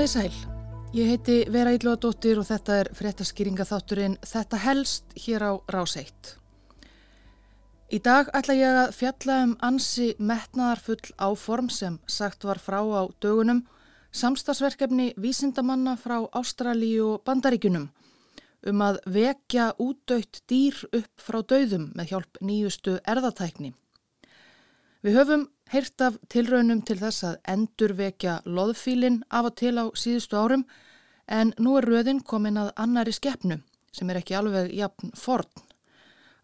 Komiði sæl. Ég heiti Vera Ílóðadóttir og þetta er fréttaskýringaþátturinn Þetta helst hér á Rás 1. Í dag ætla ég að fjalla um ansi metnaðarfull áform sem sagt var frá á dögunum, samstagsverkefni vísindamanna frá Ástralíu og Bandaríkunum um að vekja útdöytt dýr upp frá döðum með hjálp nýjustu erðatækni. Við höfum heyrt af tilraunum til þess að endurvekja loðfílin af og til á síðustu árum en nú er röðin komin að annari skeppnu sem er ekki alveg jafn forn.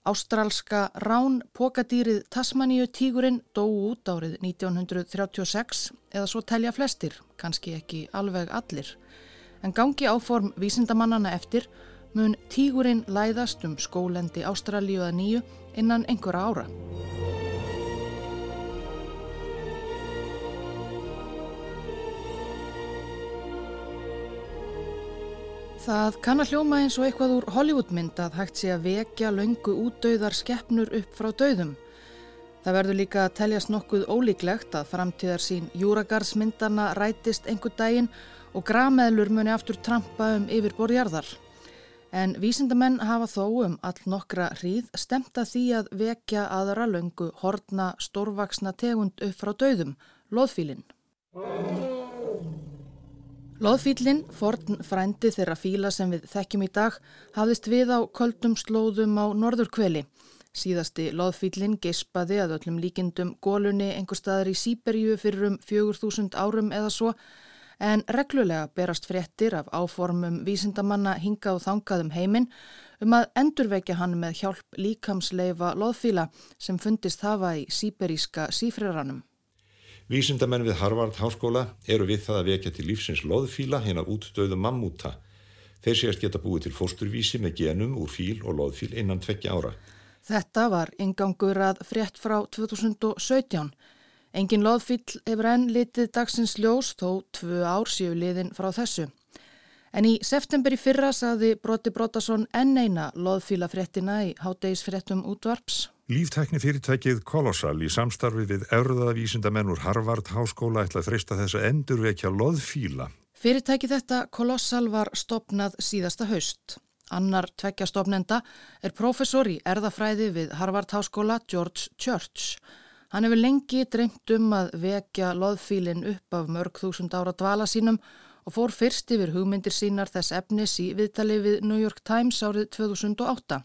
Ástralska rán pokadýrið Tasmaníu tígurinn dó út árið 1936 eða svo telja flestir, kannski ekki alveg allir. En gangi áform vísindamannana eftir mun tígurinn læðast um skólendi Ástralíu að nýju innan einhverja ára. Það kann að hljóma eins og eitthvað úr Hollywoodmynd að hægt sé að vekja laungu útdauðar skeppnur upp frá dauðum. Það verður líka að teljast nokkuð ólíklegt að framtíðar sín júragarðsmyndana rætist einhver daginn og grameðlur muni aftur trampa um yfir borðjarðar. En vísindamenn hafa þó um all nokkra hríð stemta því að vekja aðra laungu hortna stórvaksna tegund upp frá dauðum, loðfílinn. Lóðfílinn, forn frændi þeirra fíla sem við þekkjum í dag, hafðist við á köldum slóðum á norðurkveli. Síðasti loðfílinn geispaði að öllum líkindum gólunni einhver staðar í Sýberju fyrir um 4000 árum eða svo, en reglulega berast fréttir af áformum vísindamanna hinga og þangaðum heiminn um að endurvekja hann með hjálp líkamsleifa loðfíla sem fundist hafa í Sýberíska sífriranum. Vísindamenn við Harvard háskóla eru við það að vekja til lífsins loðfíla hérna útdauðu mammúta. Þeir séast geta búið til fósturvísi með genum úr fíl og loðfíl innan tveggja ára. Þetta var ingangur að frétt frá 2017. Engin loðfíl hefur enn litið dagsins ljós þó tvö ár séu liðin frá þessu. En í september í fyrra saði Broti Brotason enn eina loðfílafréttina í hátdegisfréttum útvarps. Líftækni fyrirtækið Kolossal í samstarfi við erðavísindamenn úr Harvard háskóla ætla að freysta þess að endurvekja loðfíla. Fyrirtæki þetta Kolossal var stopnað síðasta haust. Annar tvekja stopnenda er professor í erðafræði við Harvard háskóla George Church. Hann hefur lengi dreymt um að vekja loðfílin upp af mörg þúsund ára dvala sínum og fór fyrst yfir hugmyndir sínar þess efnis í viðtali við New York Times árið 2008.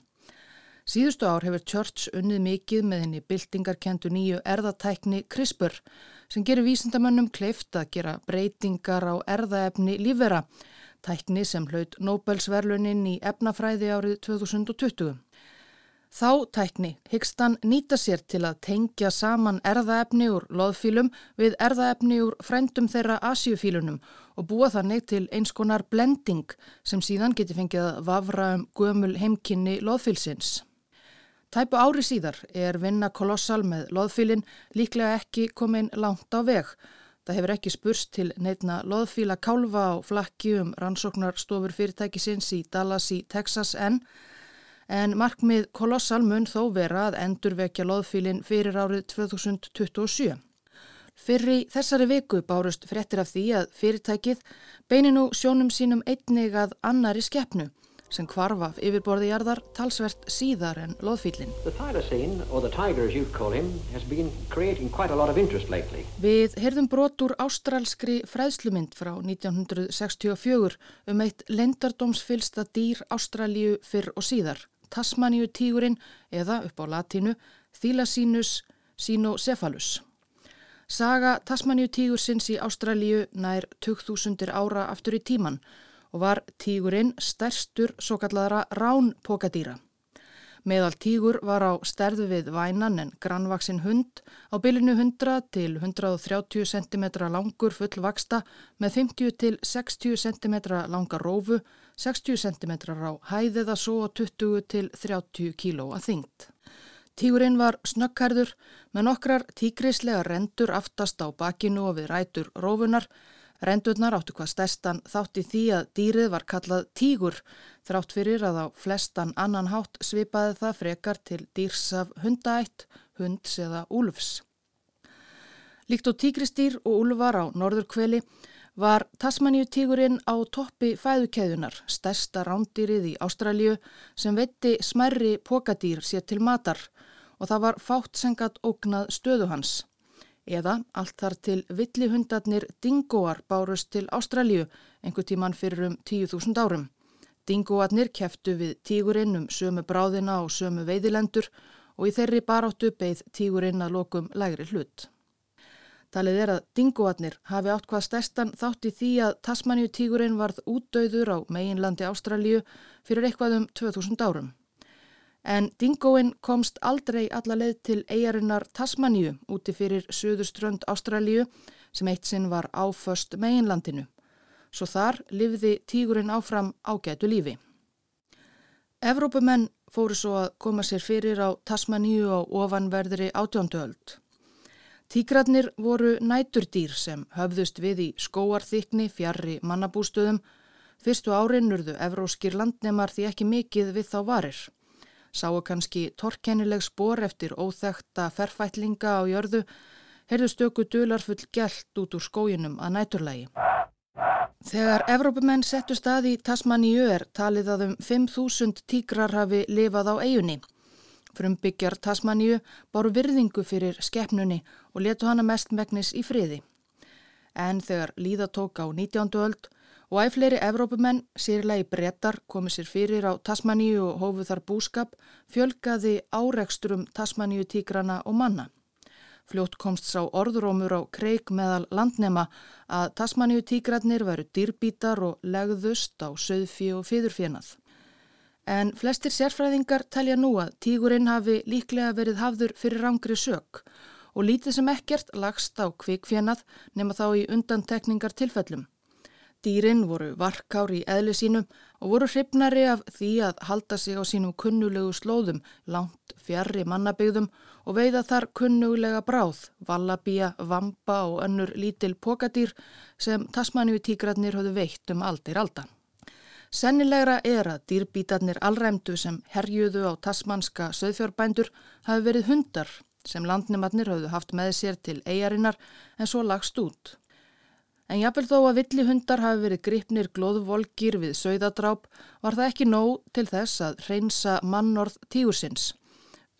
Síðustu ár hefur Church unnið mikið með henni byltingarkentu nýju erðatækni CRISPR sem gerir vísindamönnum kleift að gera breytingar á erðaefni lífvera, tækni sem hlaut Nobelsverlunin í efnafræði árið 2020. Þá tækni hyggst hann nýta sér til að tengja saman erðaefni úr loðfílum við erðaefni úr frændum þeirra asjufílunum og búa þannig til eins konar blending sem síðan geti fengið að vafra um gömul heimkynni loðfílsins. Tæpu ári síðar er vinna kolossal með loðfílin líklega ekki komin langt á veg. Það hefur ekki spurst til neitna loðfíla kálfa á flakki um rannsóknarstofur fyrirtækisins í Dallas í Texas en, en markmið kolossal mun þó vera að endurvekja loðfílin fyrir árið 2027. Fyrir þessari viku bárust frettir af því að fyrirtækið beini nú sjónum sínum einnig að annari skeppnu sem kvarfaf yfirborði jarðar talsvert síðar en loðfýllin. Við heyrðum brotur ástralskri fræðslumynd frá 1964 um eitt lendardómsfylsta dýr Ástralíu fyrr og síðar, Tasmaníu tígurinn eða upp á latínu Thylacinus sinocephalus. Saga Tasmaníu tígursins í Ástralíu nær 2000 ára aftur í tíman og var tígurinn stærstur svo kallara ránpokadýra. Meðal tígur var á stærðu við vænan en grannvaksinn hund á bylinu 100 til 130 cm langur fullvaksta með 50 til 60 cm langar rófu, 60 cm á hæðiða svo og 20 til 30 kg að þyngd. Tígurinn var snökkarður með nokkrar tígrislega rendur aftast á bakinu og við rætur rófunar Rendurnar áttu hvað stærstan þátti því að dýrið var kallað tígur þrátt fyrir að á flestan annan hátt svipaði það frekar til dýrs af hundaætt, hunds eða úlfs. Líkt og tígristýr og úlvar á norðurkveli var Tasmaníutígurinn á toppi fæðukeðunar, stærsta rándýrið í Ástralju sem veitti smerri pokadýr sér til matar og það var fátt sengat ógnað stöðu hans. Eða allt þar til villihundarnir dingoar bárust til Ástralju einhver tíman fyrir um 10.000 árum. Dingoarnir keftu við tígurinn um sömu bráðina og sömu veiðilendur og í þeirri baráttu beigð tígurinn að lokum lægri hlut. Talið er að dingoarnir hafi átt hvað stærstan þátt í því að Tasmaníu tígurinn varð útdauður á meginlandi Ástralju fyrir eitthvað um 2000 árum. En dingoinn komst aldrei alla leið til eigarinnar Tasmaníu úti fyrir söðuströnd Ástralju sem eitt sinn var áföst meginlandinu. Svo þar livði tígurinn áfram ágætu lífi. Evrópumenn fóru svo að koma sér fyrir á Tasmaníu á ofanverðri átjónduöld. Tíkratnir voru næturdýr sem höfðust við í skóarþykni fjarrri mannabústöðum. Fyrstu árin urðu evróskir landnemar því ekki mikið við þá varir. Sáu kannski torkennileg spór eftir óþekta ferfætlinga á jörðu, heyrðu stöku dularfull gælt út úr skójinum að næturlægi. Þegar Evrópumenn settu stað í Tasmaníu er talið að um 5.000 tíkrar hafi lifað á eigunni. Frumbyggjar Tasmaníu báru virðingu fyrir skeppnunni og letu hana mest megnis í friði. En þegar líða tók á 19. öld og æfleiri Evrópumenn, sérlega í brettar, komið sér fyrir á Tasmaníu og hófuð þar búskap, fjölgaði áreksturum Tasmaníu tígrana og manna. Fljótt komst sá orðrómur á kreik meðal landnema að Tasmaníu tígratnir veru dýrbítar og legðust á söðfí og fýðurfénað. En flestir sérfræðingar telja nú að tígurinn hafi líklega verið hafður fyrir rángri sök og lítið sem ekkert lagst á kvikfjenað nema þá í undantekningar tilfellum. Dýrin voru varkár í eðli sínum og voru hrifnari af því að halda sig á sínum kunnulegu slóðum langt fjarrri mannabygðum og veiða þar kunnulega bráð, vallabía, vampa og önnur lítil pokadýr sem tasmaníu tígratnir höfðu veitt um aldir aldan. Sennilegra er að dýrbítarnir allræmdu sem herjuðu á tasmanska söðfjórbændur hafi verið hundar sem landnimatnir hafðu haft með sér til eigarinnar en svo lagst út. En jáfnvel þó að villi hundar hafi verið gripnir glóðvolgir við söðadráp var það ekki nóg til þess að reynsa mannorð tígursins.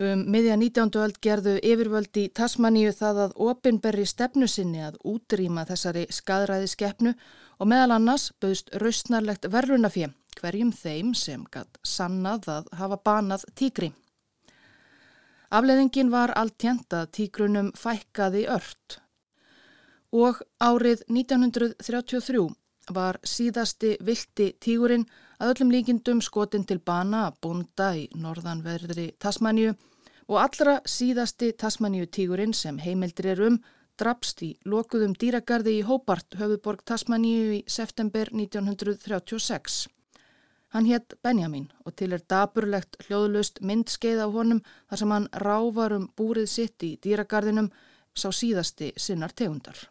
Um miðja 19. öld gerðu yfirvöld í Tasmaníu það að opinberri stefnu sinni að útrýma þessari skadræði skeppnu og meðal annars bauðst rausnarlegt verðrunafjö hverjum þeim sem gatt sannað að hafa banað tígri. Afleðingin var alltjent að tígrunum fækkaði ört og árið 1933 var síðasti vilti tígurinn að öllum líkindum skotin til bana að bunda í norðanverðri Tasmaníu og allra síðasti Tasmaníu tígurinn sem heimildir er um drapst í lokuðum dýragarði í Hóbart, höfuborg Tasmaníu í september 1936. Hann hétt Benjamin og til er daburlegt hljóðlust myndskeið á honum þar sem hann rávar um búrið sitt í dýragarðinum sá síðasti sinnar tegundar.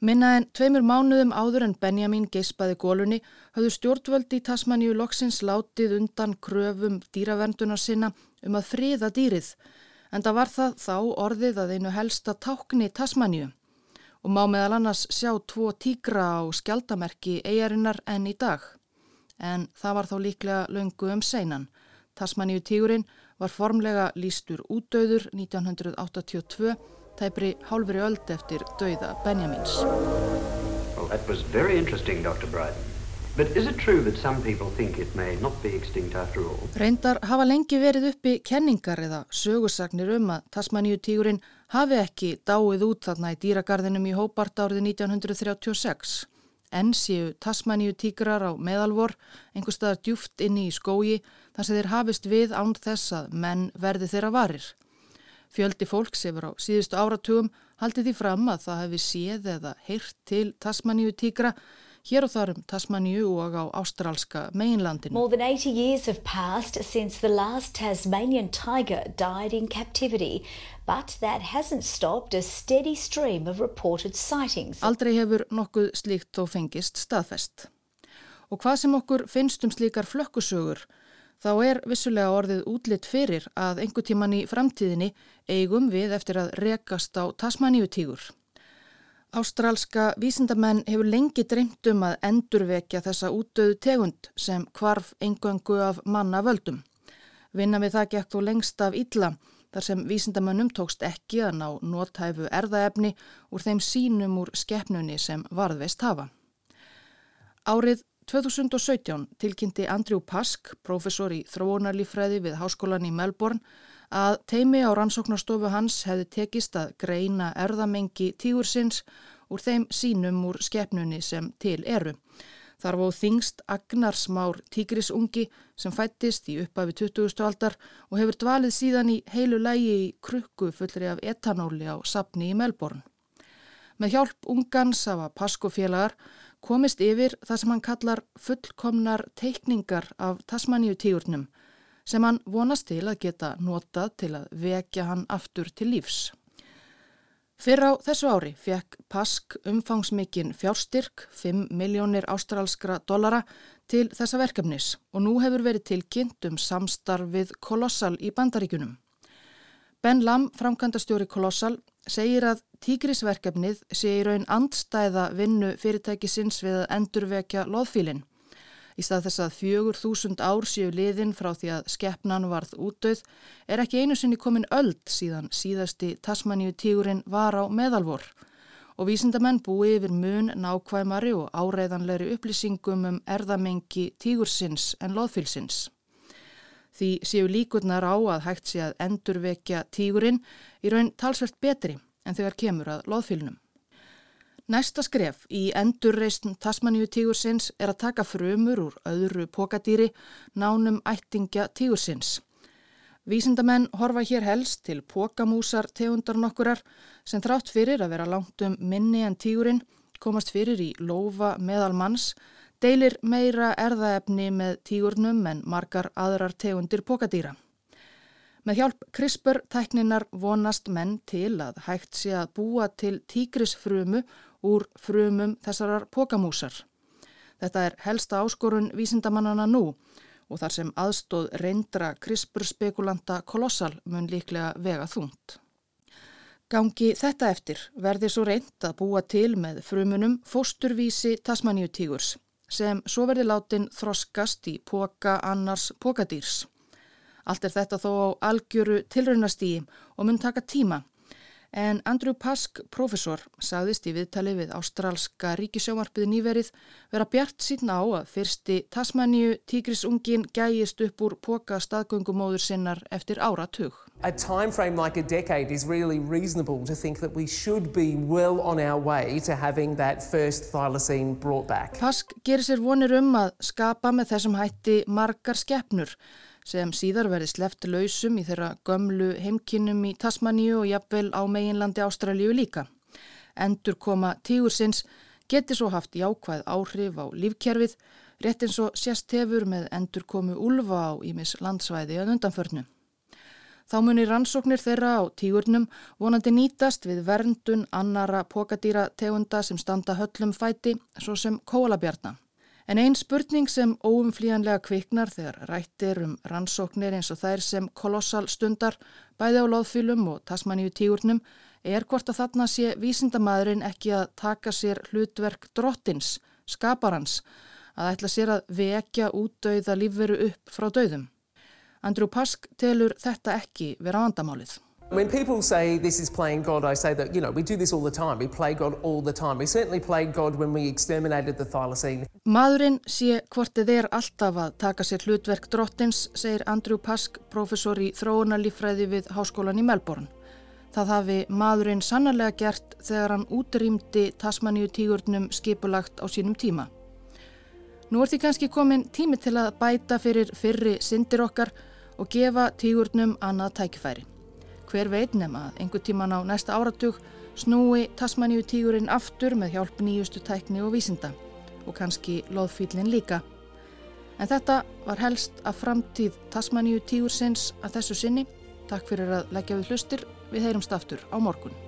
Minna en tveimur mánuðum áður en Benjamin geispaði gólunni hafðu stjórnvöldi í Tasmaníu loksins látið undan kröfum dýravernduna sinna um að friða dýrið en það var það þá orðið að einu helsta tákni Tasmaníu og má meðal annars sjá tvo tígra á skjaldamerki eigarinnar enn í dag. En það var þá líklega löngu um seinan. Tasmaníu tígurinn var formlega lístur útdauður 1982, tæpri hálfri öld eftir dauða Benjamins. Well, that was very interesting, Dr. Bryden. But is it true that some people think it may not be extinct after all? Reyndar hafa lengi verið uppi kenningar eða sögursagnir um að Tasmaníu tígurinn hafi ekki dáið út þarna í dýragarðinum í Hóbart árið 1936. En séu Tasmaníu tígrar á meðalvor, einhver staðar djúft inni í skógi þar sem þeir hafist við án þess að menn verði þeirra varir. Fjöldi fólks yfir á síðustu áratugum haldi því fram að það hefði séð eða heyrt til Tasmaníu tígra hér og þar um Tasmaníu og á ástrálska meginlandinu. More than 80 years have passed since the last Tasmanian tiger died in captivity, but that hasn't stopped a steady stream of reported sightings. Aldrei hefur nokkuð slíkt þó fengist staðfest. Og hvað sem okkur finnst um slíkar flökkusögur, þá er vissulega orðið útlitt fyrir að einhver tíman í framtíðinni eigum við eftir að rekast á Tasmaníutígur. Ástrálska vísindamenn hefur lengi dreymt um að endurvekja þessa útöðu tegund sem kvarf engöngu af manna völdum. Vinna við það gekk þó lengst af illa þar sem vísindamönnum tókst ekki að ná nótæfu erðaefni úr þeim sínum úr skeppnunni sem varðveist hafa. Árið 2017 tilkynnti Andrew Pask, professor í þróunarlífræði við háskólan í Melbourne, að teimi á rannsóknarstofu hans hefði tekist að greina erðamengi tígursins úr þeim sínum úr skepnunni sem til eru. Þar vóð þingst Agnarsmár tígrisungi sem fættist í uppafi 20. aldar og hefur dvalið síðan í heilu lægi í krukku fullri af etanóli á sapni í Melbourne. Með hjálp ungans af að paskofélagar komist yfir það sem hann kallar fullkomnar teikningar af Tasmaníu tígurnum sem hann vonast til að geta notað til að vekja hann aftur til lífs. Fyrr á þessu ári fekk Pask umfangsmikinn fjárstyrk 5 miljónir ástrálskra dollara til þessa verkefnis og nú hefur verið tilkynnt um samstarfið Kolossal í bandaríkunum. Ben Lam, framkvæmdastjóri Kolossal, segir að tígrisverkefnið sé í raun andstæða vinnu fyrirtækisins við að endurvekja loðfílinn Í stað þess að fjögur þúsund ár séu liðin frá því að skeppnan varð útdauð er ekki einu sinni komin öld síðan síðasti Tasmaníu tígurinn var á meðalvor og vísindamenn búi yfir mun nákvæmari og áreiðanleiri upplýsingum um erðamengi tígursins en loðfylsins. Því séu líkurnar á að hægt sé að endurvekja tígurinn í raun talsvert betri en þegar kemur að loðfylnum. Næsta skref í endurreysn Tasmaníu tígursins er að taka frumur úr öðru pokadýri nánum ættingja tígursins. Vísindamenn horfa hér helst til pokamúsar tegundar nokkurar sem þrátt fyrir að vera langt um minni en tígurinn komast fyrir í lofa meðal manns, deilir meira erðaefni með tígurnum en margar aðrar tegundir pokadýra. Með hjálp CRISPR-tækninar vonast menn til að hægt sé að búa til tígrisfrumu úr frumum þessarar pókamúsar. Þetta er helsta áskorun vísindamannana nú og þar sem aðstóð reyndra CRISPR-spekulanta kolossal mun líklega vega þúnt. Gangi þetta eftir verði svo reynd að búa til með frumunum fósturvísi tasmaníutígurs sem svo verði látin þroskast í póka annars pókadýrs. Allt er þetta þó á algjöru tilraunastígi og mun taka tíma En Andrew Pask, profesor, sagðist í viðtali við ástrálska ríkisjómarpið nýverið vera bjart síðan á að fyrsti Tasmaníu tígrisungin gæjist upp úr póka staðgöngumóður sinnar eftir áratug. A time frame like a decade is really reasonable to think that we should be well on our way to having that first thylacine brought back. Pask gerir sér vonir um að skapa með þessum hætti margar skeppnur sem síðar verði sleft lausum í þeirra gömlu heimkinnum í Tasmaníu og jafnvel á meginlandi Ástralíu líka. Endur koma tígursins geti svo haft jákvæð áhrif á lífkerfið, rétt eins og sérst hefur með endur komu úlfa á ímis landsvæði að undanförnu. Þá munir rannsóknir þeirra á tígurnum vonandi nýtast við verndun annara pokadýra tegunda sem standa höllum fæti, svo sem kólabjarnar. En einn spurning sem óumflíjanlega kviknar þegar rættir um rannsóknir eins og þær sem kolossal stundar bæði á loðfylum og tasmaníu tígurnum er hvort að þarna sé vísindamæðurinn ekki að taka sér hlutverk drottins, skaparans, að ætla sér að vekja útdauða lífveru upp frá dauðum. Andrew Pask telur þetta ekki vera vandamálið. When people say this is playing God, I say that, you know, we do this all the time. We play God all the time. We certainly played God when we exterminated the thylacine. Maðurinn sé hvort þið er alltaf að taka sér hlutverk drottins, segir Andrew Pask, professor í þróunarlífræði við Háskólan í Melbourne. Það hafi maðurinn sannarlega gert þegar hann útrýmdi Tasmaníu tígurnum skipulagt á sínum tíma. Nú er því kannski komin tími til að bæta fyrir fyrri syndir okkar og gefa tígurnum annað tækifæri. Hver veit nema að einhver tíman á næsta áratug snúi Tasmaníu tígurinn aftur með hjálp nýjustu tækni og vísinda og kannski loðfýllin líka. En þetta var helst að framtíð Tasmaníu tígursins að þessu sinni. Takk fyrir að leggja við hlustir. Við heyrumst aftur á morgun.